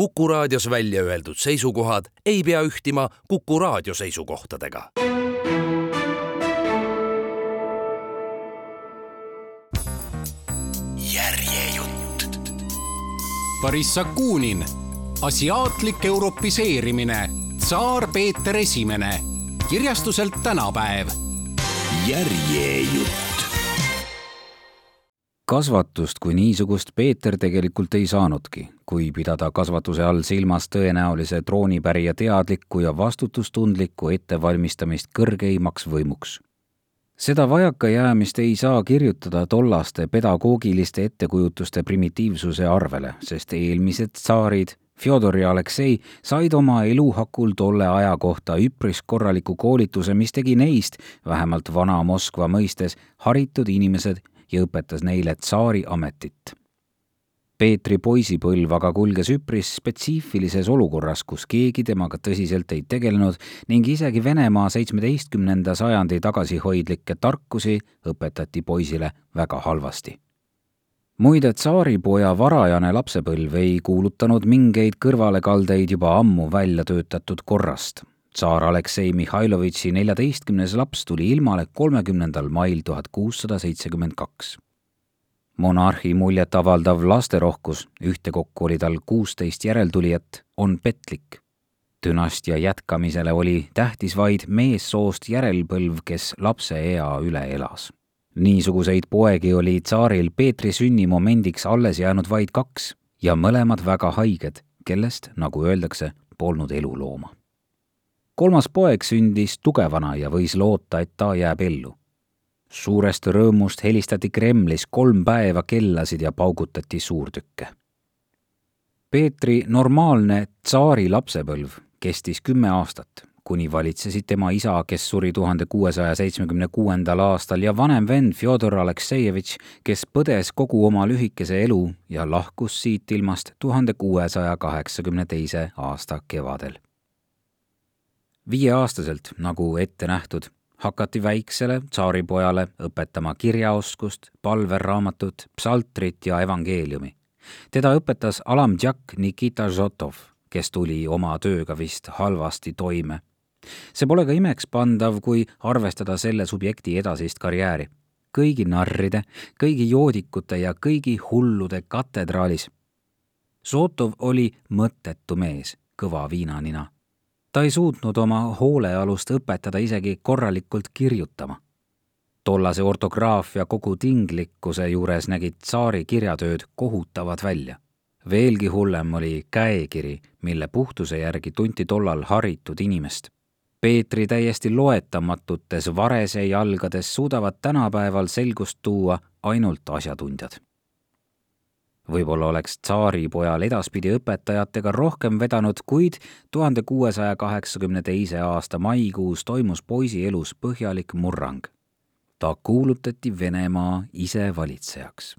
Kuku raadios välja öeldud seisukohad ei pea ühtima Kuku raadio seisukohtadega. järjejutt. Boriss Akunin, asiaatlik europiseerimine, tsaar Peeter Esimene, kirjastuselt tänapäev. järjejutt kasvatust kui niisugust Peeter tegelikult ei saanudki, kui pidada kasvatuse all silmas tõenäolise troonipärija teadlikku ja vastutustundlikku ettevalmistamist kõrgeimaks võimuks. seda vajakajäämist ei saa kirjutada tollaste pedagoogiliste ettekujutuste primitiivsuse arvele, sest eelmised tsaarid, Fjodor ja Aleksei said oma eluhakul tolle aja kohta üpris korraliku koolituse, mis tegi neist, vähemalt Vana-Moskva mõistes, haritud inimesed ja õpetas neile tsaari ametit. Peetri poisipõlv aga kulges üpris spetsiifilises olukorras, kus keegi temaga tõsiselt ei tegelenud ning isegi Venemaa seitsmeteistkümnenda sajandi tagasihoidlikke tarkusi õpetati poisile väga halvasti muide, tsaaripoja varajane lapsepõlv ei kuulutanud mingeid kõrvalekaldeid juba ammu välja töötatud korrast tsaar Aleksei Mihhailovitši neljateistkümnes laps tuli ilmale kolmekümnendal mail tuhat kuussada seitsekümmend kaks. monarhi muljet avaldav lasterohkus, ühtekokku oli tal kuusteist järeltulijat, on petlik. dünastia jätkamisele oli tähtis vaid meessoost järelpõlv, kes lapse ea üle elas. niisuguseid poegi oli tsaaril Peetri sünnimomendiks alles jäänud vaid kaks ja mõlemad väga haiged, kellest, nagu öeldakse, polnud elulooma kolmas poeg sündis tugevana ja võis loota, et ta jääb ellu. suurest rõõmust helistati Kremlis kolm päeva kellasid ja paugutati suurtükke. Peetri normaalne tsaari lapsepõlv kestis kümme aastat, kuni valitsesid tema isa, kes suri tuhande kuuesaja seitsmekümne kuuendal aastal, ja vanem vend Fjodor Aleksejevitš, kes põdes kogu oma lühikese elu ja lahkus siit ilmast tuhande kuuesaja kaheksakümne teise aasta kevadel viieaastaselt, nagu ette nähtud, hakati väiksele tsaaripojale õpetama kirjaoskust, palveraamatut, psaltrit ja evangeeliumi. teda õpetas alamdžak Nikita Žotov, kes tuli oma tööga vist halvasti toime. see pole ka imekspandav, kui arvestada selle subjekti edasist karjääri. kõigi narride, kõigi joodikute ja kõigi hullude katedraalis. Žotov oli mõttetu mees, kõva viinanina ta ei suutnud oma hoolealust õpetada isegi korralikult kirjutama. tollase ortograafia kogu tinglikkuse juures nägid tsaari kirjatööd kohutavad välja. veelgi hullem oli käekiri, mille puhtuse järgi tunti tollal haritud inimest. Peetri täiesti loetamatutes varese jalgades suudavad tänapäeval selgust tuua ainult asjatundjad võib-olla oleks tsaaripojal edaspidi õpetajatega rohkem vedanud, kuid tuhande kuuesaja kaheksakümne teise aasta maikuus toimus poisi elus põhjalik murrang. ta kuulutati Venemaa isevalitsejaks.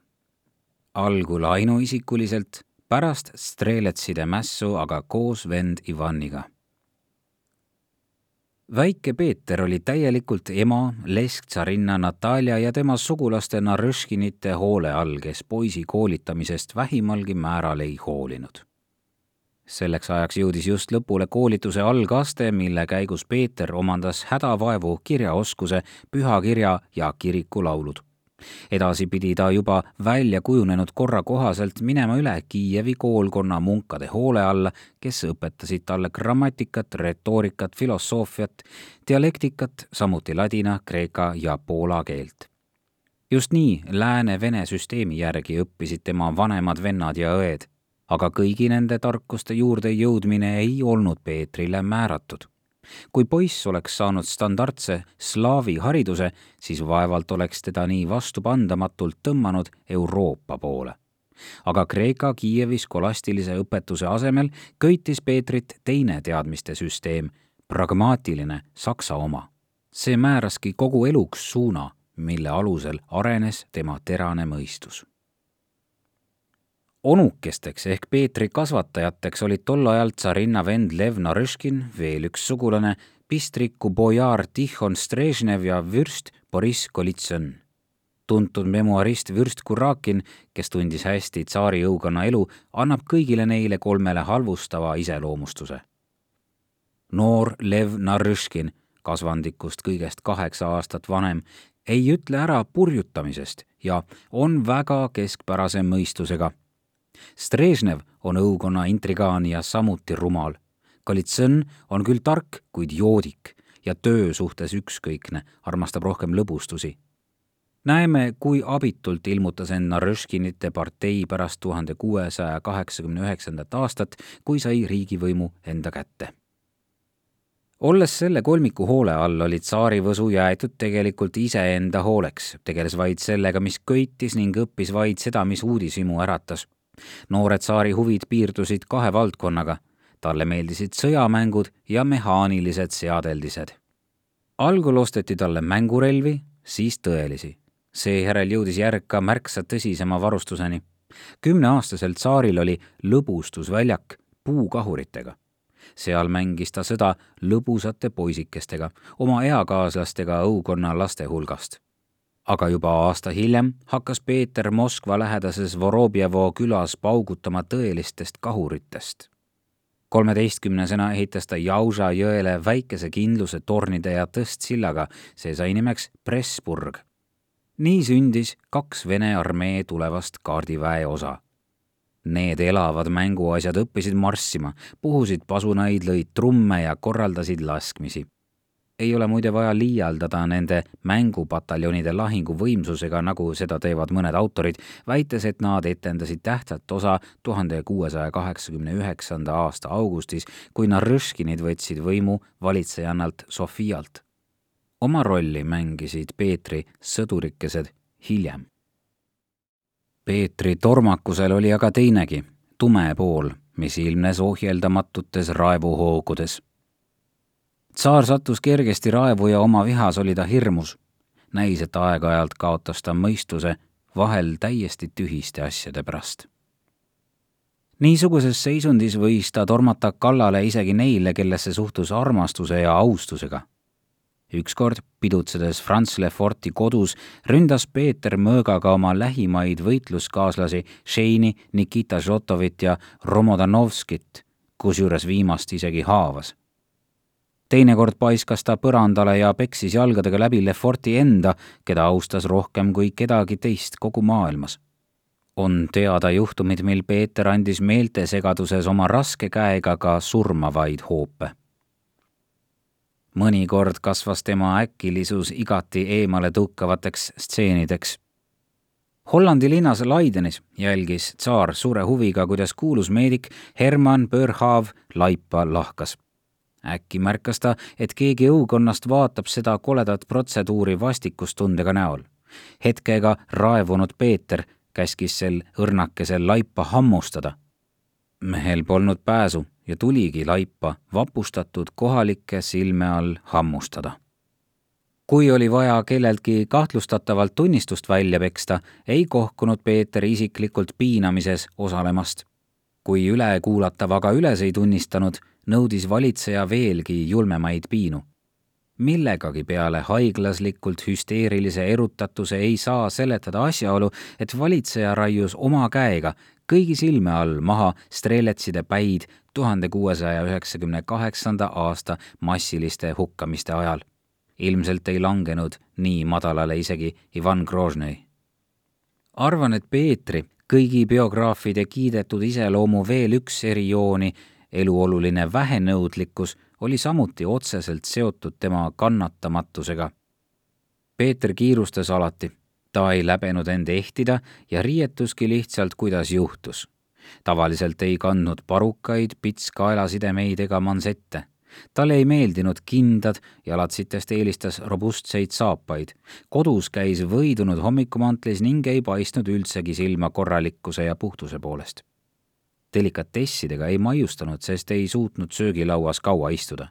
algul ainuisikuliselt, pärast Streletside mässu aga koos vend Ivaniga väike Peeter oli täielikult ema, lesktsarinna Natalja ja tema sugulaste Narõškinite hoole all, kes poisi koolitamisest vähimalgi määral ei hoolinud. selleks ajaks jõudis just lõpule koolituse algaste, mille käigus Peeter omandas hädavaevu kirjaoskuse, pühakirja ja kirikulaulud edasi pidi ta juba välja kujunenud korra kohaselt minema üle Kiievi koolkonna munkade hoole alla, kes õpetasid talle grammatikat, retoorikat, filosoofiat, dialektikat, samuti ladina, kreeka ja poola keelt. just nii lääne-vene süsteemi järgi õppisid tema vanemad vennad ja õed, aga kõigi nende tarkuste juurde jõudmine ei olnud Peetrile määratud kui poiss oleks saanud standardse slaavi hariduse, siis vaevalt oleks teda nii vastupandamatult tõmmanud Euroopa poole. aga Kreeka Kiievi skolastilise õpetuse asemel köitis Peetrit teine teadmiste süsteem, pragmaatiline Saksa oma. see määraski kogu eluks suuna, mille alusel arenes tema terane mõistus onukesteks ehk Peetri kasvatajateks olid tol ajal tsarinna vend Lev Narõškin, veel üks sugulane, pistriku bojaar Tihon Strežnev ja vürst Boriss Golitsõn. tuntud memuarist Vürst Kurakin, kes tundis hästi tsaari õukonna elu, annab kõigile neile kolmele halvustava iseloomustuse. noor Lev Narõškin, kasvandikust kõigest kaheksa aastat vanem, ei ütle ära purjutamisest ja on väga keskpärase mõistusega. Strežnev on õukonna intrigaan ja samuti rumal. Kalitsõn on küll tark, kuid joodik ja töö suhtes ükskõikne, armastab rohkem lõbustusi. näeme, kui abitult ilmutas end Narõškinite partei pärast tuhande kuuesaja kaheksakümne üheksandat aastat, kui sai riigivõimu enda kätte olles selle kolmiku hoole all, oli tsaarivõsu jäetud tegelikult iseenda hooleks, tegeles vaid sellega, mis köitis ning õppis vaid seda, mis uudishimu äratas. Noore tsaari huvid piirdusid kahe valdkonnaga talle meeldisid sõjamängud ja mehaanilised seadeldised. algul osteti talle mängurelvi, siis tõelisi. seejärel jõudis järg ka märksa tõsisema varustuseni. kümneaastaselt tsaaril oli lõbustusväljak puukahuritega. seal mängis ta sõda lõbusate poisikestega, oma eakaaslastega õukonna laste hulgast aga juba aasta hiljem hakkas Peeter Moskva lähedases Vorobjevo külas paugutama tõelistest kahuritest kolmeteistkümnesena ehitas ta Jauža jõele väikese kindluse tornide ja tõstsillaga, see sai nimeks Pressburg. nii sündis kaks Vene armee tulevast kaardiväe osa. Need elavad mänguasjad õppisid marssima, puhusid pasunaid, lõid trumme ja korraldasid laskmisi ei ole muide vaja liialdada nende mängupataljonide lahinguvõimsusega, nagu seda teevad mõned autorid, väites, et nad etendasid tähtsat osa tuhande kuuesaja kaheksakümne üheksanda aasta augustis, kui Narõškinid võtsid võimu valitsejannalt Sofialt. oma rolli mängisid Peetri sõdurikesed hiljem. Peetri tormakusel oli aga teinegi, tume pool, mis ilmnes ohjeldamatutes raevuhoogudes tsaar sattus kergesti raevu ja oma vihas oli ta hirmus. näis, et aeg-ajalt kaotas ta mõistuse, vahel täiesti tühiste asjade pärast. niisuguses seisundis võis ta tormata kallale isegi neile, kellesse suhtus armastuse ja austusega. ükskord, pidutsedes Franz Leforti kodus, ründas Peeter mõõgaga oma lähimaid võitluskaaslasi Šeini, Nikita Žotovit ja Romodanovskit, kusjuures viimast isegi haavas teinekord paiskas ta põrandale ja peksis jalgadega läbi Leforti enda, keda austas rohkem kui kedagi teist kogu maailmas. on teada juhtumid, mil Peeter andis meeltesegaduses oma raske käega ka surmavaid hoope. mõnikord kasvas tema äkilisus igati eemale tõukavateks stseenideks Hollandi linnas Leidenis jälgis tsaar suure huviga, kuidas kuulus meedik Hermann Börhav laipa lahkas äkki märkas ta, et keegi õukonnast vaatab seda koledat protseduuri vastikustundega näol. hetkega raevunud Peeter käskis sel õrnakesel laipa hammustada. mehel polnud pääsu ja tuligi laipa vapustatud kohalike silme all hammustada. kui oli vaja kelleltki kahtlustatavalt tunnistust välja peksta, ei kohkunud Peeter isiklikult piinamises osalemast. kui ülekuulatav aga üles ei tunnistanud, nõudis valitseja veelgi julmemaid piinu. millegagi peale haiglaslikult hüsteerilise erutatuse ei saa seletada asjaolu, et valitseja raius oma käega kõigi silme all maha Streletside päid tuhande kuuesaja üheksakümne kaheksanda aasta massiliste hukkamiste ajal. ilmselt ei langenud nii madalale isegi Ivan Grožnõi. arvan, et Peetri, kõigi biograafide kiidetud iseloomu veel üks erijooni eluoluline vähenõudlikkus oli samuti otseselt seotud tema kannatamatusega. Peeter kiirustas alati, ta ei läbenud end ehtida ja riietuski lihtsalt, kuidas juhtus. tavaliselt ei kandnud parukaid, pitskaelasidemeid ega mansette. talle ei meeldinud kindad, jalatsitest eelistas robustseid saapaid. kodus käis võidunud hommikumantlis ning ei paistnud üldsegi silma korralikkuse ja puhtuse poolest delikatessidega ei maiustanud, sest ei suutnud söögilauas kaua istuda.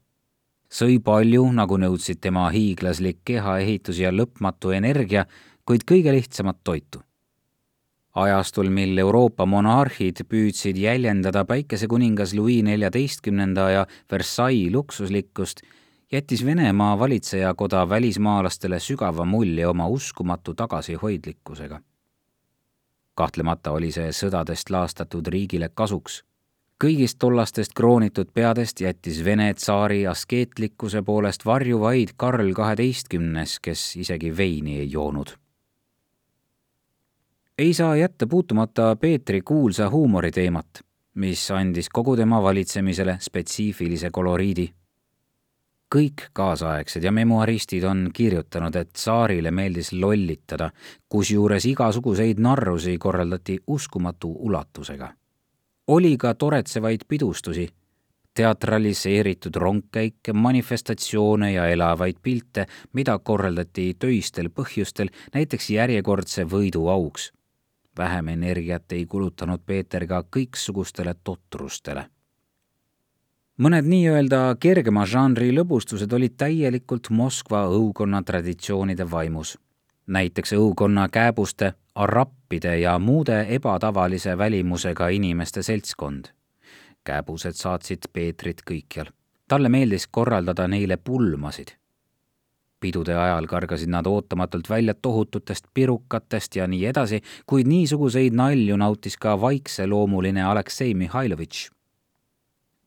sõi palju, nagu nõudsid tema hiiglaslik kehaehitus ja lõpmatu energia, kuid kõige lihtsamat toitu. ajastul, mil Euroopa monarhid püüdsid jäljendada päikesekuningas Louis neljateistkümnenda ja Versailles luksuslikkust, jättis Venemaa valitsejakoda välismaalastele sügava mulje oma uskumatu tagasihoidlikkusega. Kahtlemata oli see sõdadest laastatud riigile kasuks. kõigist tollastest kroonitud peadest jättis Vene tsaari askeetlikkuse poolest varju vaid Karl kaheteistkümnes, kes isegi veini ei joonud ei saa jätta puutumata Peetri kuulsa huumoriteemat, mis andis kogu tema valitsemisele spetsiifilise koloriidi. Kõik kaasaegsed ja memuaristid on kirjutanud, et tsaarile meeldis lollitada, kusjuures igasuguseid narrusi korraldati uskumatu ulatusega. oli ka toretsevaid pidustusi, teatraliseeritud rongkäike, manifestatsioone ja elavaid pilte, mida korraldati töistel põhjustel, näiteks järjekordse võidu auks vähem energiat ei kulutanud Peeter ka kõiksugustele totrustele. Mõned nii-öelda kergema žanri lõbustused olid täielikult Moskva õukonna traditsioonide vaimus. näiteks õukonna kääbuste, arappide ja muude ebatavalise välimusega inimeste seltskond. kääbused saatsid Peetrit kõikjal. talle meeldis korraldada neile pulmasid pidude ajal kargasid nad ootamatult välja tohututest pirukatest ja nii edasi, kuid niisuguseid nalju nautis ka vaikseloomuline Aleksei Mihhailovitš.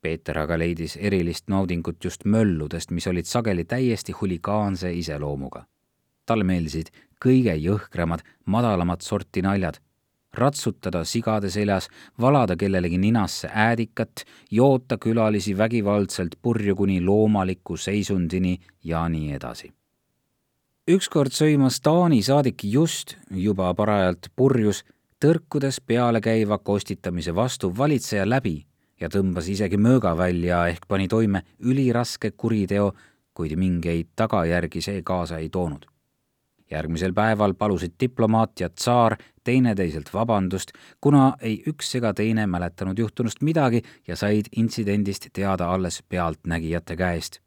Peeter aga leidis erilist naudingut just mölludest, mis olid sageli täiesti huligaanse iseloomuga. talle meeldisid kõige jõhkramad, madalamat sorti naljad, ratsutada sigade seljas, valada kellelegi ninasse äädikat, joota külalisi vägivaldselt purju kuni loomaliku seisundini ja nii edasi ükskord sõimas Taani saadik just juba parajalt purjus, tõrkudes pealekäiva kostitamise vastu valitseja läbi ja tõmbas isegi mööga välja ehk pani toime üliraske kuriteo, kuid mingeid tagajärgi see kaasa ei toonud. järgmisel päeval palusid diplomaat ja tsaar teineteiselt vabandust, kuna ei üks ega teine mäletanud juhtunust midagi ja said intsidendist teada alles pealtnägijate käest.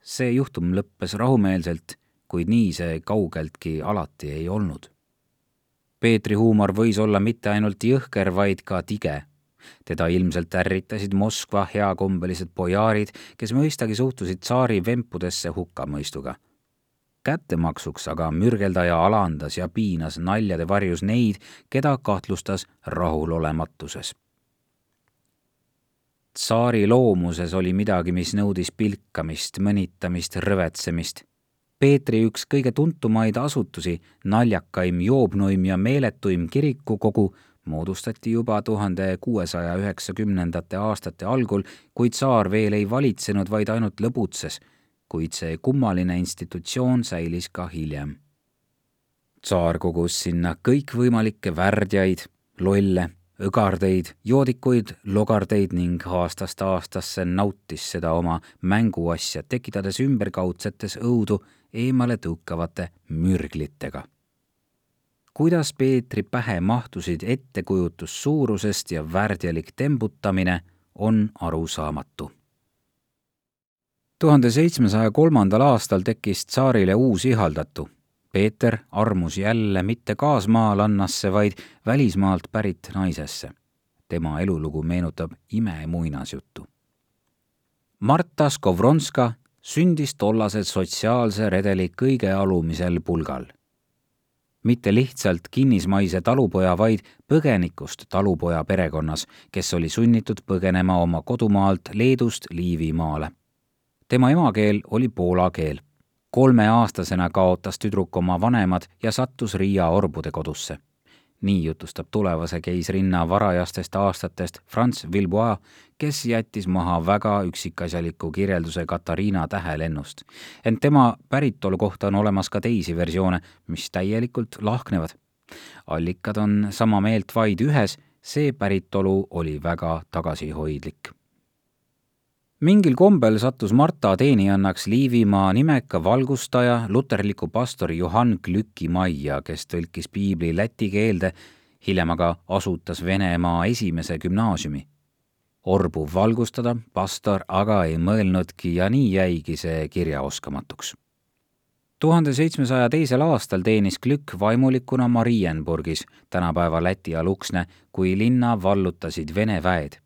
see juhtum lõppes rahumeelselt kuid nii see kaugeltki alati ei olnud. Peetri huumor võis olla mitte ainult jõhker, vaid ka tige. Teda ilmselt ärritasid Moskva heakombelised bojaarid, kes mõistagi suhtusid tsaari vempudesse hukkamõistuga. kättemaksuks aga mürgeldaja alandas ja piinas naljade varjus neid, keda kahtlustas rahulolematuses tsaari loomuses oli midagi, mis nõudis pilkamist, mõnitamist, rõvetsemist. Peetri üks kõige tuntumaid asutusi, naljakaim, joobnuim ja meeletuim kirikukogu moodustati juba tuhande kuuesaja üheksakümnendate aastate algul, kui tsaar veel ei valitsenud, vaid ainult lõbutses, kuid see kummaline institutsioon säilis ka hiljem. tsaar kogus sinna kõikvõimalikke värdjaid, lolle, õgardeid, joodikuid, logardeid ning aastast aastasse nautis seda oma mänguasja, tekitades ümberkaudsetes õudu eemale tõukavate mürglitega. Kuidas Peetri pähe mahtusid ettekujutus suurusest ja värdjalik tembutamine, on arusaamatu. tuhande seitsmesaja kolmandal aastal tekkis tsaarile uus ihaldatu. Peeter armus jälle mitte kaasmaalannasse, vaid välismaalt pärit naisesse. tema elulugu meenutab imemuinasjuttu. Marta Skovronska sündis tollase sotsiaalse redeli kõige alumisel pulgal. Mitte lihtsalt kinnismaise talupoja, vaid põgenikust talupoja perekonnas, kes oli sunnitud põgenema oma kodumaalt Leedust Liivimaale. tema emakeel oli poola keel. kolmeaastasena kaotas tüdruk oma vanemad ja sattus Riia orbude kodusse nii jutustab tulevase keisrinna varajastest aastatest Franz Villebois, kes jättis maha väga üksikasjaliku kirjelduse Katariina tähelennust. ent tema päritolu kohta on olemas ka teisi versioone, mis täielikult lahknevad. allikad on sama meelt vaid ühes, see päritolu oli väga tagasihoidlik mingil kombel sattus Marta teenijannaks Liivimaa nimeka valgustaja, luterliku pastori Johann Glücki majja, kes tõlkis piibli läti keelde, hiljem aga asutas Venemaa esimese gümnaasiumi. orbu valgustada pastor aga ei mõelnudki ja nii jäigi see kirjaoskamatuks. tuhande seitsmesaja teisel aastal teenis Glück vaimulikuna Marienburgis, tänapäeva Läti Aluksne, kui linna vallutasid Vene väed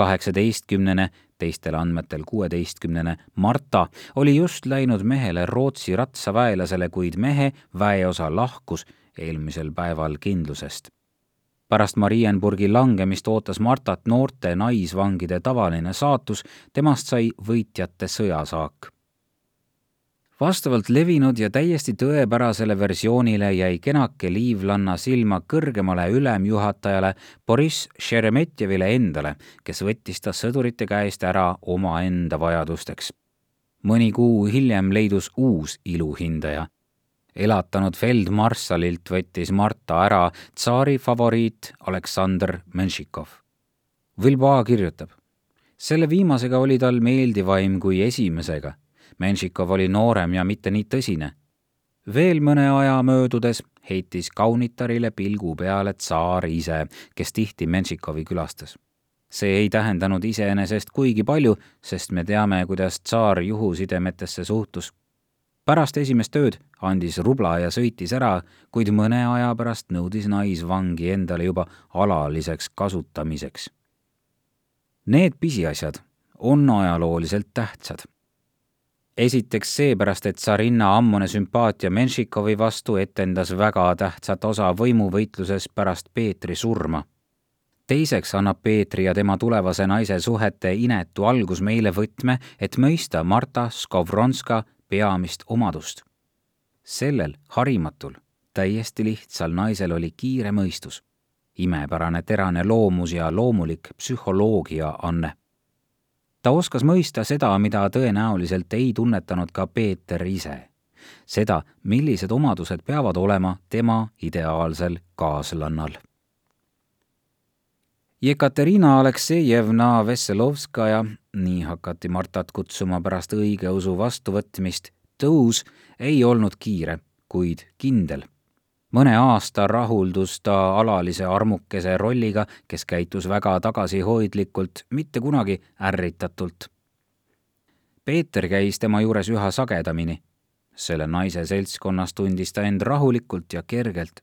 kaheksateistkümnene teistel andmetel kuueteistkümnene Marta oli just läinud mehele Rootsi ratsaväelasele, kuid mehe väeosa lahkus eelmisel päeval kindlusest. pärast Marienburgi langemist ootas Martat noorte naisvangide tavaline saatus, temast sai võitjate sõjasaak vastavalt levinud ja täiesti tõepärasele versioonile jäi kenake liivlanna silma kõrgemale ülemjuhatajale Boriss Šeremetjevile endale, kes võttis ta sõdurite käest ära omaenda vajadusteks. mõni kuu hiljem leidus uus iluhindaja. elatanud feldmarssalilt võttis Marta ära tsaari favoriit Aleksandr Menšikov. Vilboa kirjutab, selle viimasega oli tal meeldivaim kui esimesega Menšikov oli noorem ja mitte nii tõsine. veel mõne aja möödudes heitis kaunitarile pilgu peale tsaar ise, kes tihti Menšikovi külastas. see ei tähendanud iseenesest kuigi palju, sest me teame, kuidas tsaar juhusidemetesse suhtus. pärast esimest ööd andis rubla ja sõitis ära, kuid mõne aja pärast nõudis naisvangi endale juba alaliseks kasutamiseks. Need pisiasjad on ajalooliselt tähtsad esiteks seepärast, et tsarinna ammune sümpaatia Menšikovi vastu etendas väga tähtsat osa võimuvõitluses pärast Peetri surma. teiseks annab Peetri ja tema tulevase naise suhete inetu algus meile võtme, et mõista Marta Skovronska peamist omadust. sellel harimatul, täiesti lihtsal naisel oli kiire mõistus, imepärane terane loomus ja loomulik psühholoogia anne ta oskas mõista seda, mida tõenäoliselt ei tunnetanud ka Peeter ise. seda, millised omadused peavad olema tema ideaalsel kaaslannal. Jekaterina Aleksejevna Vesselovskaja, nii hakati Martat kutsuma pärast õigeusu vastuvõtmist, tõus ei olnud kiire, kuid kindel mõne aasta rahuldus ta alalise armukese rolliga, kes käitus väga tagasihoidlikult, mitte kunagi ärritatult. Peeter käis tema juures üha sagedamini. selle naise seltskonnas tundis ta end rahulikult ja kergelt.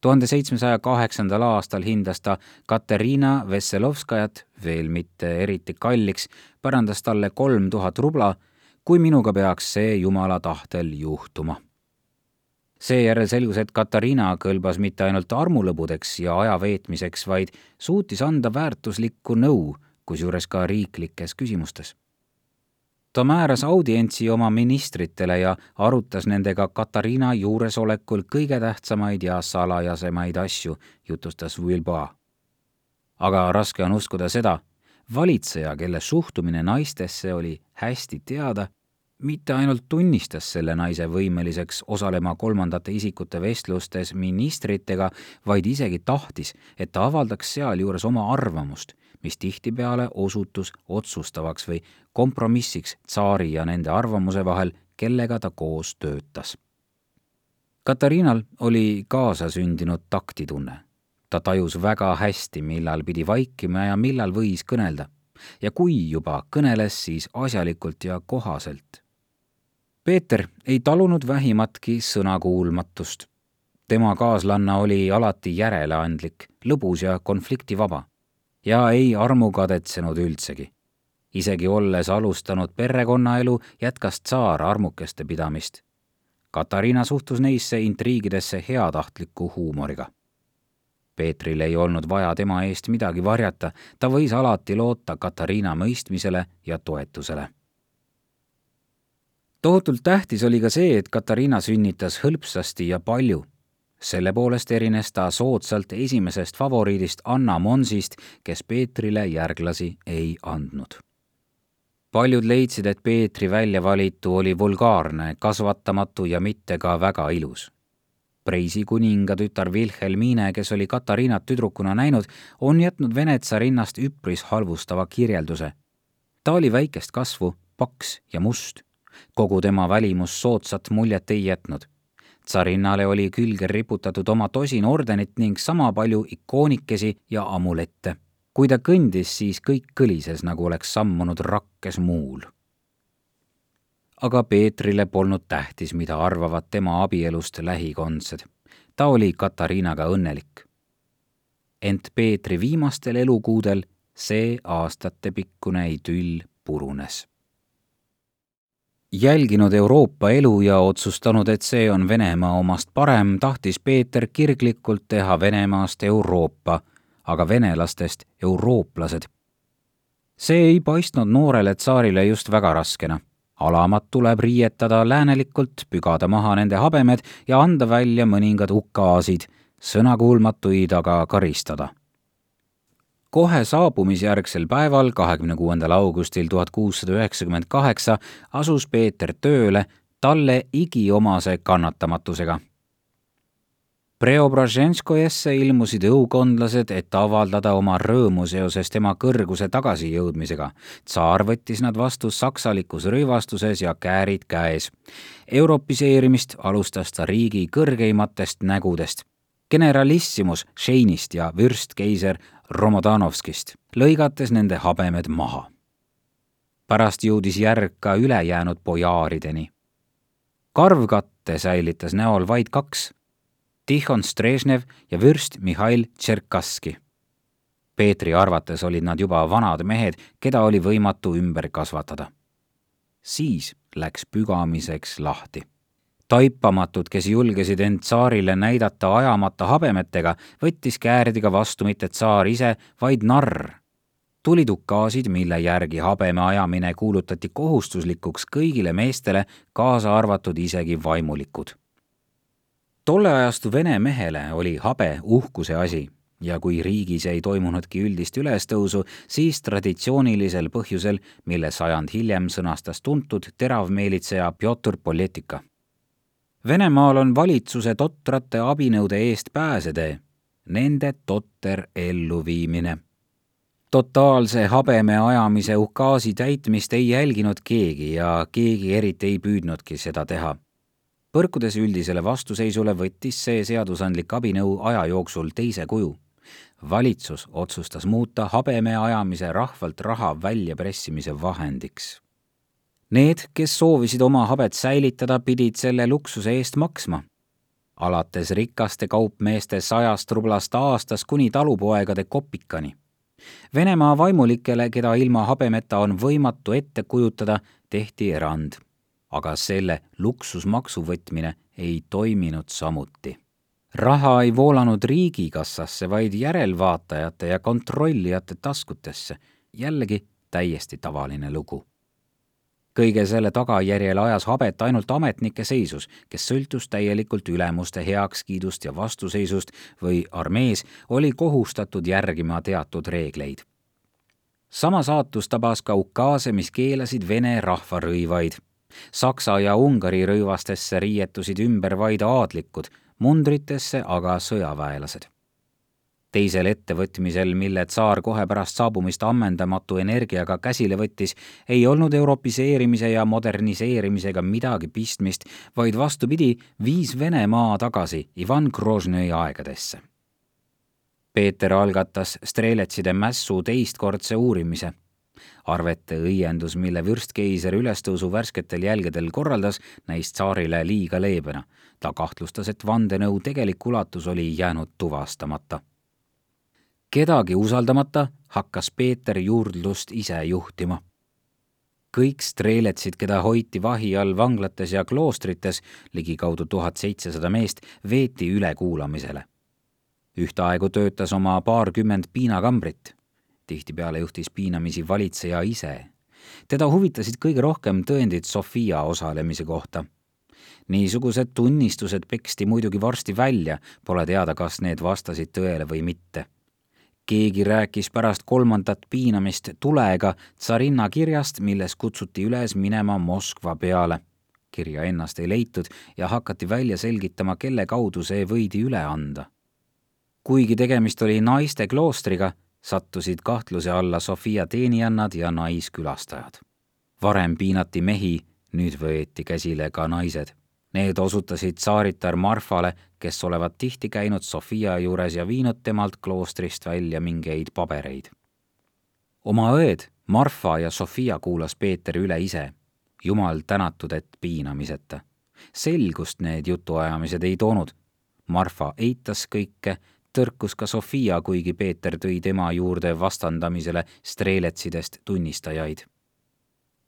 tuhande seitsmesaja kaheksandal aastal hindas ta Katariina Vesselovskajat veel mitte eriti kalliks, pärandas talle kolm tuhat rubla, kui minuga peaks see jumala tahtel juhtuma seejärel selgus, et Katariina kõlbas mitte ainult armulõbudeks ja aja veetmiseks, vaid suutis anda väärtuslikku nõu, kusjuures ka riiklikes küsimustes. ta määras audientsi oma ministritele ja arutas nendega Katariina juuresolekul kõige tähtsamaid ja salajasemaid asju, jutustas Wilbois. aga raske on uskuda seda, valitseja, kelle suhtumine naistesse oli hästi teada, mitte ainult tunnistas selle naise võimeliseks osalema kolmandate isikute vestlustes ministritega, vaid isegi tahtis, et ta avaldaks sealjuures oma arvamust, mis tihtipeale osutus otsustavaks või kompromissiks tsaari ja nende arvamuse vahel, kellega ta koos töötas. Katariinal oli kaasasündinud taktitunne. ta tajus väga hästi, millal pidi vaikima ja millal võis kõnelda ja kui juba kõneles, siis asjalikult ja kohaselt Peeter ei talunud vähimatki sõnakuulmatust. tema kaaslanna oli alati järeleandlik, lõbus ja konfliktivaba ja ei armukadetsenud üldsegi. isegi olles alustanud perekonnaelu, jätkas tsaar armukeste pidamist. Katariina suhtus neisse intriigidesse heatahtliku huumoriga. Peetril ei olnud vaja tema eest midagi varjata, ta võis alati loota Katariina mõistmisele ja toetusele tohutult tähtis oli ka see, et Katariina sünnitas hõlpsasti ja palju. selle poolest erines ta soodsalt esimesest favoriidist Anna Monsist, kes Peetrile järglasi ei andnud. paljud leidsid, et Peetri välja valitu oli vulgaarne, kasvatamatu ja mitte ka väga ilus Preisi kuninga tütar Wilhelmine, kes oli Katariinat tüdrukuna näinud, on jätnud Vene tsarinnast üpris halvustava kirjelduse. ta oli väikest kasvu, paks ja must kogu tema välimus soodsat muljet ei jätnud. tsarinnale oli külge riputatud oma tosin ordenit ning sama palju ikoonikesi ja amulette. kui ta kõndis, siis kõik kõlises, nagu oleks sammunud rakkes muul. aga Peetrile polnud tähtis, mida arvavad tema abielust lähikondsed. ta oli Katariinaga õnnelik. ent Peetri viimastel elukuudel see aastatepikkune idüll purunes. Jälginud Euroopa elu ja otsustanud, et see on Venemaa omast parem, tahtis Peeter kirglikult teha Venemaast Euroopa, aga venelastest eurooplased. see ei paistnud noorele tsaarile just väga raskena alamad tuleb riietada läänelikult, pügada maha nende habemed ja anda välja mõningad ukaasid, sõnakuulmatuid aga karistada. Kohe saabumisjärgsel päeval, kahekümne kuuendal augustil tuhat kuussada üheksakümmend kaheksa, asus Peeter tööle talle igiomase kannatamatusega Preobraženskojasse ilmusid õukondlased, et avaldada oma rõõmu seoses tema kõrguse tagasijõudmisega. tsaar võttis nad vastu saksalikus rõivastuses ja käärid käes. Europiseerimist alustas ta riigi kõrgeimatest nägudest. generalissimus Šeinist ja vürstkeiser Romodanovskist, lõigates nende habemed maha. pärast jõudis järg ka ülejäänud bojaarideni. karvkatte säilitas näol vaid kaks Tihon Strežnev ja vürst Mihhail Tšerkasski. Peetri arvates olid nad juba vanad mehed, keda oli võimatu ümber kasvatada. siis läks pügamiseks lahti. Taipamatud, kes julgesid end tsaarile näidata ajamata habemetega, võttis kääridiga vastu mitte tsaar ise, vaid narr. tulid ukaasid, mille järgi habeme ajamine kuulutati kohustuslikuks kõigile meestele, kaasa arvatud isegi vaimulikud tolle ajastu vene mehele oli habe uhkuse asi ja kui riigis ei toimunudki üldist ülestõusu, siis traditsioonilisel põhjusel, mille sajand hiljem sõnastas tuntud teravmeelitseja Pjotor Poljetika. Venemaal on valitsuse totrate abinõude eest pääsetee, nende totter elluviimine. totaalse habeme ajamise ukaasi täitmist ei jälginud keegi ja keegi eriti ei püüdnudki seda teha põrkudes üldisele vastuseisule, võttis see seadusandlik abinõu aja jooksul teise kuju. valitsus otsustas muuta habeme ajamise rahvalt raha väljapressimise vahendiks. Need, kes soovisid oma habet säilitada, pidid selle luksuse eest maksma. alates rikaste kaupmeeste sajast rublast aastas kuni talupoegade kopikani Venemaa vaimulikele, keda ilma habemeta on võimatu ette kujutada, tehti erand aga selle luksusmaksu võtmine ei toiminud samuti. raha ei voolanud riigikassasse, vaid järelvaatajate ja kontrollijate taskutesse, jällegi täiesti tavaline lugu. Kõige selle tagajärjel ajas habet ainult ametnike seisus, kes sõltus täielikult ülemuste heakskiidust ja vastuseisust või armees oli kohustatud järgima teatud reegleid sama saatus tabas ka ukaase, mis keelasid vene rahvarõivaid Saksa ja Ungari rõivastesse riietusid ümber vaid aadlikud, mundritesse aga sõjaväelased. Teisel ettevõtmisel, mille tsaar kohe pärast saabumist ammendamatu energiaga käsile võttis, ei olnud europiseerimise ja moderniseerimisega midagi pistmist, vaid vastupidi, viis Venemaa tagasi Ivan Grožnõi aegadesse. Peeter algatas Streletside mässu teistkordse uurimise arvete õiendus, mille vürstkeiser ülestõusu värsketel jälgedel korraldas, näis tsaarile liiga leebena. ta kahtlustas, et vandenõu tegelik ulatus oli jäänud tuvastamata. Kedagi usaldamata hakkas Peeter juurdlust ise juhtima. kõik streeletsid, keda hoiti vahi all vanglates ja kloostrites, ligikaudu tuhat seitsesada meest, veeti ülekuulamisele ühtaegu töötas oma paarkümmend piinakambrit tihtipeale juhtis piinamisi valitseja ise. teda huvitasid kõige rohkem tõendid Sofia osalemise kohta. niisugused tunnistused peksti muidugi varsti välja, pole teada, kas need vastasid tõele või mitte. Keegi rääkis pärast kolmandat piinamist tulega tsarinna kirjast, milles kutsuti üles minema Moskva peale kirja ennast ei leitud ja hakati välja selgitama, kelle kaudu see võidi üle anda. kuigi tegemist oli naiste kloostriga, sattusid kahtluse alla Sofia teenijannad ja naiskülastajad. varem piinati mehi, nüüd võeti käsile ka naised. Need osutasid tsaaritar Marfale, kes olevat tihti käinud Sofia juures ja viinud temalt kloostrist välja mingeid pabereid. oma õed Marfa ja Sofia kuulas Peeter üle ise. jumal tänatud, et piinamiseta. selgust need jutuajamised ei toonud. Marfa eitas kõike tõrkus ka Sofia, kuigi Peeter tõi tema juurde vastandamisele streeletsidest tunnistajaid.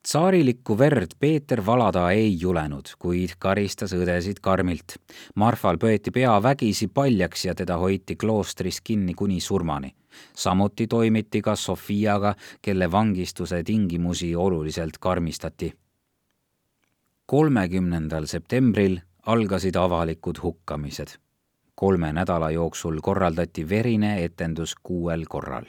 Tsaarilikku verd Peeter valada ei julenud, kuid karistas õdesid karmilt. Marfal pööti pea vägisi paljaks ja teda hoiti kloostris kinni kuni surmani. samuti toimiti ka Sofiaga, kelle vangistuse tingimusi oluliselt karmistati. kolmekümnendal septembril algasid avalikud hukkamised kolme nädala jooksul korraldati verine etendus kuuel korral.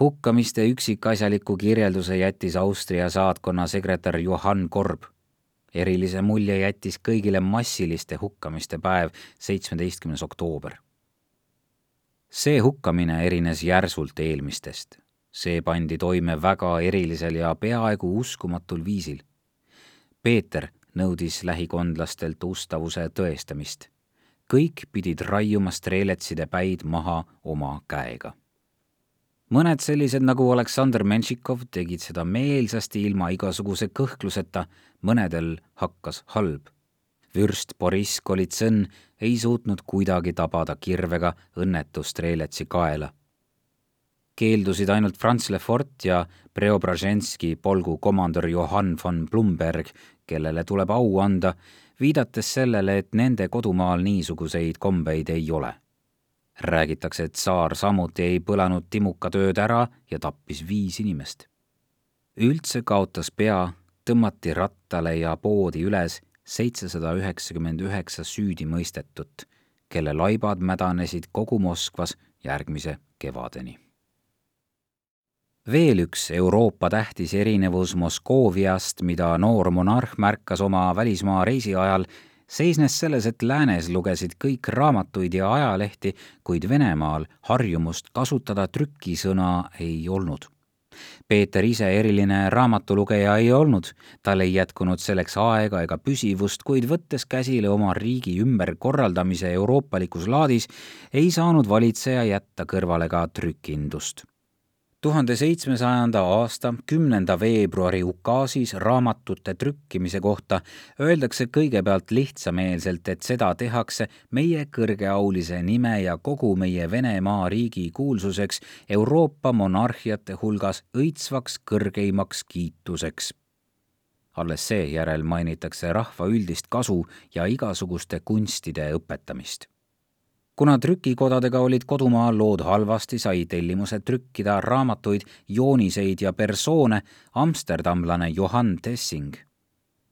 Hukkamiste üksikasjaliku kirjelduse jättis Austria saatkonna sekretär Johann Korb. erilise mulje jättis kõigile massiliste hukkamiste päev, seitsmeteistkümnes oktoober. see hukkamine erines järsult eelmistest. see pandi toime väga erilisel ja peaaegu uskumatul viisil. Peeter nõudis lähikondlastelt ustavuse tõestamist kõik pidid raiuma streeletside päid maha oma käega. Mõned sellised nagu Aleksandr Menšikov tegid seda meelsasti ilma igasuguse kõhkluseta, mõnedel hakkas halb. vürst Boriss Kolitsõn ei suutnud kuidagi tabada kirvega õnnetu streeletsi kaela keeldusid ainult Franz Lefort ja Preobraženski polgu komandör Johann von Blumberg, kellele tuleb au anda, viidates sellele, et nende kodumaal niisuguseid kombeid ei ole. Räägitakse, et tsaar samuti ei põlanud timuka tööd ära ja tappis viis inimest. üldse kaotas pea, tõmmati rattale ja poodi üles seitsesada üheksakümmend üheksa süüdimõistetut, kelle laibad mädanesid kogu Moskvas järgmise kevadeni veel üks Euroopa tähtis erinevus Moskooviast, mida noor monarh märkas oma välismaa reisi ajal, seisnes selles, et läänes lugesid kõik raamatuid ja ajalehti, kuid Venemaal harjumust kasutada trükisõna ei olnud. Peeter ise eriline raamatulugeja ei olnud, tal ei jätkunud selleks aega ega püsivust, kuid võttes käsile oma riigi ümberkorraldamise euroopalikus laadis, ei saanud valitseja jätta kõrvale ka trükindust tuhande seitsmesajanda aasta kümnenda veebruari ukaasis raamatute trükkimise kohta öeldakse kõigepealt lihtsameelselt, et seda tehakse meie kõrgeaulise nime ja kogu meie Venemaa riigi kuulsuseks Euroopa monarhiate hulgas õitsvaks kõrgeimaks kiituseks. Alles seejärel mainitakse rahva üldist kasu ja igasuguste kunstide õpetamist kuna trükikodadega olid kodumaal lood halvasti, sai tellimuse trükkida raamatuid, jooniseid ja persoone amsterdamlane Johann Tessing.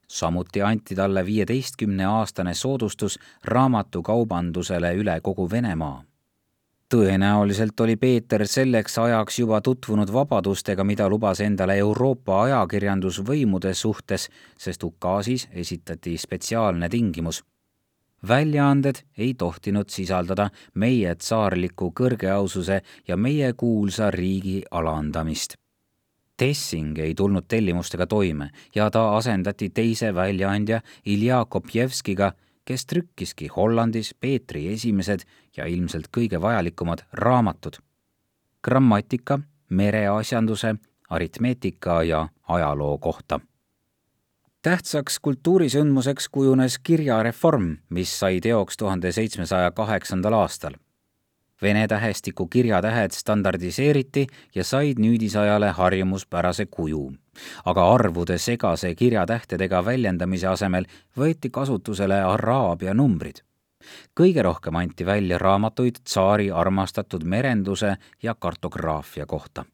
samuti anti talle viieteistkümneaastane soodustus raamatukaubandusele üle kogu Venemaa tõenäoliselt oli Peeter selleks ajaks juba tutvunud vabadustega, mida lubas endale Euroopa ajakirjandusvõimude suhtes, sest ukaasis esitati spetsiaalne tingimus väljaanded ei tohtinud sisaldada meie tsaarliku kõrgeaususe ja meie kuulsa riigi alandamist. Tessing ei tulnud tellimustega toime ja ta asendati teise väljaandja Ilja Kopjevskiga, kes trükkiski Hollandis Peetri esimesed ja ilmselt kõige vajalikumad raamatud. grammatika, mereasjanduse, aritmeetika ja ajaloo kohta tähtsaks kultuurisündmuseks kujunes kirjareform, mis sai teoks tuhande seitsmesaja kaheksandal aastal. Vene tähestiku kirjatähed standardiseeriti ja said nüüdisajale harjumuspärase kuju. aga arvude segase kirjatähtedega väljendamise asemel võeti kasutusele araabia numbrid. kõige rohkem anti välja raamatuid tsaari armastatud merenduse ja kartograafia kohta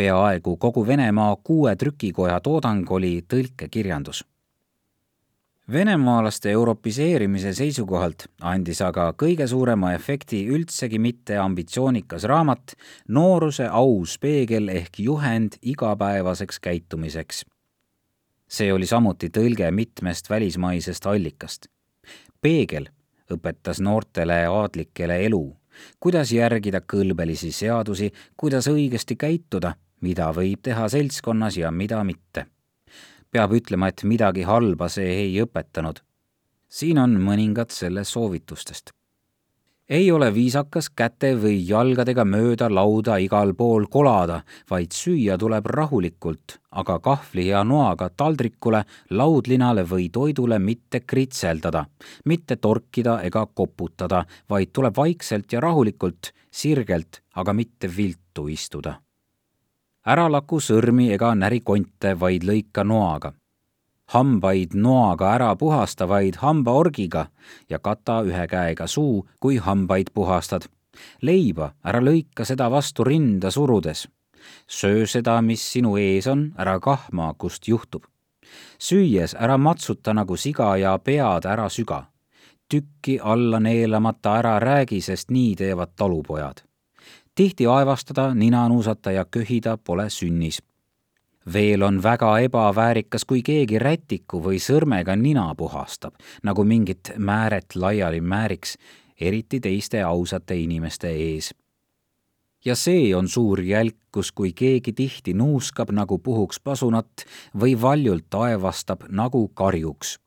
peaaegu kogu Venemaa kuue trükikoja toodang oli tõlkekirjandus. venemaalaste europiseerimise seisukohalt andis aga kõige suurema efekti üldsegi mitte ambitsioonikas raamat Nooruse aus peegel ehk juhend igapäevaseks käitumiseks. see oli samuti tõlge mitmest välismaisest allikast. peegel õpetas noortele aadlikele elu, kuidas järgida kõlbelisi seadusi, kuidas õigesti käituda mida võib teha seltskonnas ja mida mitte. peab ütlema, et midagi halba see ei õpetanud. siin on mõningad selle soovitustest. ei ole viisakas käte või jalgadega mööda lauda igal pool kolada, vaid süüa tuleb rahulikult, aga kahvli ja noaga taldrikule, laudlinale või toidule mitte kritseldada, mitte torkida ega koputada, vaid tuleb vaikselt ja rahulikult, sirgelt, aga mitte viltu istuda. Ära laku sõrmi ega näri konte, vaid lõika noaga hambaid noaga ära puhasta vaid hambaorgiga ja kata ühe käega suu, kui hambaid puhastad. leiba ära lõika seda vastu rinda surudes. söö seda, mis sinu ees on, ära kahma, kust juhtub. süües ära matsuta nagu siga ja pead ära süga. tükki alla neelamata ära räägi, sest nii teevad talupojad. Tihti aevastada, nina nuusata ja köhida pole sünnis veel on väga ebaväärikas, kui keegi rätiku või sõrmega nina puhastab, nagu mingit määret laiali määriks, eriti teiste ausate inimeste ees. ja see on suur jälkus, kui keegi tihti nuuskab, nagu puhuks pasunat või valjult aevastab, nagu karjuks.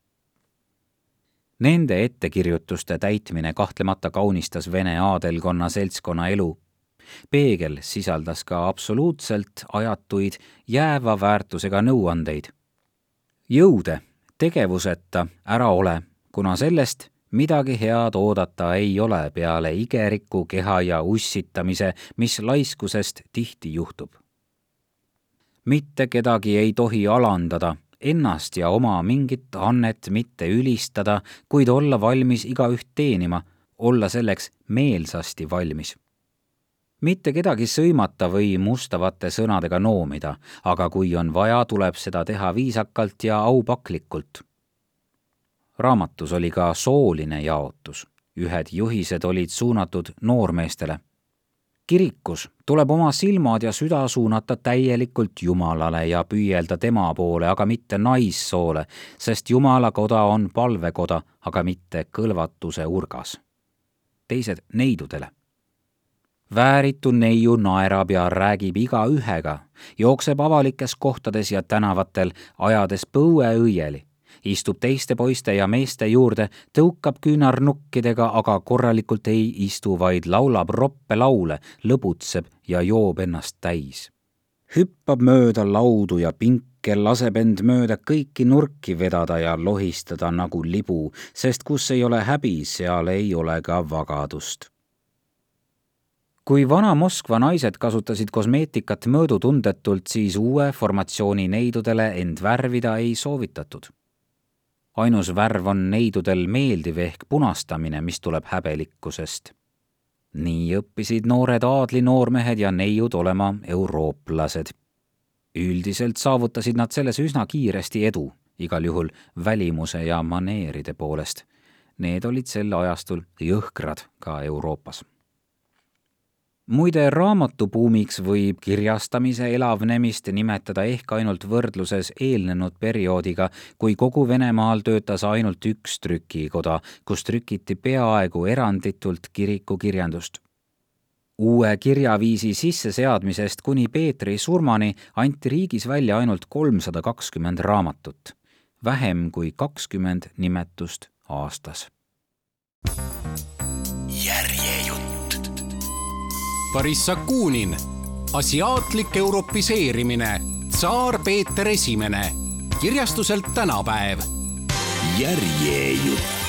Nende ettekirjutuste täitmine kahtlemata kaunistas Vene aadelkonna seltskonna elu peegel sisaldas ka absoluutselt ajatuid jääva väärtusega nõuandeid. jõude tegevuseta ära ole, kuna sellest midagi head oodata ei ole peale igeriku keha ja ussitamise, mis laiskusest tihti juhtub. mitte kedagi ei tohi alandada, ennast ja oma mingit annet mitte ülistada, kuid olla valmis igaüht teenima, olla selleks meelsasti valmis mitte kedagi sõimata või mustavate sõnadega noomida, aga kui on vaja, tuleb seda teha viisakalt ja aupaklikult. raamatus oli ka sooline jaotus, ühed juhised olid suunatud noormeestele. kirikus tuleb oma silmad ja süda suunata täielikult Jumalale ja püüelda tema poole, aga mitte naissoole, sest Jumala koda on palvekoda, aga mitte kõlvatuse urgas. teised neidudele vääritu neiu naerab ja räägib igaühega, jookseb avalikes kohtades ja tänavatel, ajades põue õieli, istub teiste poiste ja meeste juurde, tõukab küünarnukkidega, aga korralikult ei istu, vaid laulab roppe laule, lõbutseb ja joob ennast täis. hüppab mööda laudu ja pinke, laseb end mööda kõiki nurki vedada ja lohistada nagu libu, sest kus ei ole häbi, seal ei ole ka vagadust kui vana Moskva naised kasutasid kosmeetikat mõõdutundetult, siis uue formatsiooni neidudele end värvida ei soovitatud. ainus värv on neidudel meeldiv ehk punastamine, mis tuleb häbelikkusest. nii õppisid noored aadlinoormehed ja neiud olema eurooplased. üldiselt saavutasid nad selles üsna kiiresti edu, igal juhul välimuse ja maneeride poolest. Need olid sel ajastul jõhkrad ka Euroopas muide, raamatubuumiks võib kirjastamise elavnemist nimetada ehk ainult võrdluses eelnenud perioodiga, kui kogu Venemaal töötas ainult üks trükikoda, kus trükiti peaaegu eranditult kirikukirjandust. uue kirjaviisi sisseseadmisest kuni Peetri surmani anti riigis välja ainult kolmsada kakskümmend raamatut, vähem kui kakskümmend nimetust aastas. Barissakunin, asiaatlik europiseerimine, tsaar Peeter Esimene, kirjastuselt tänapäev. järjejutt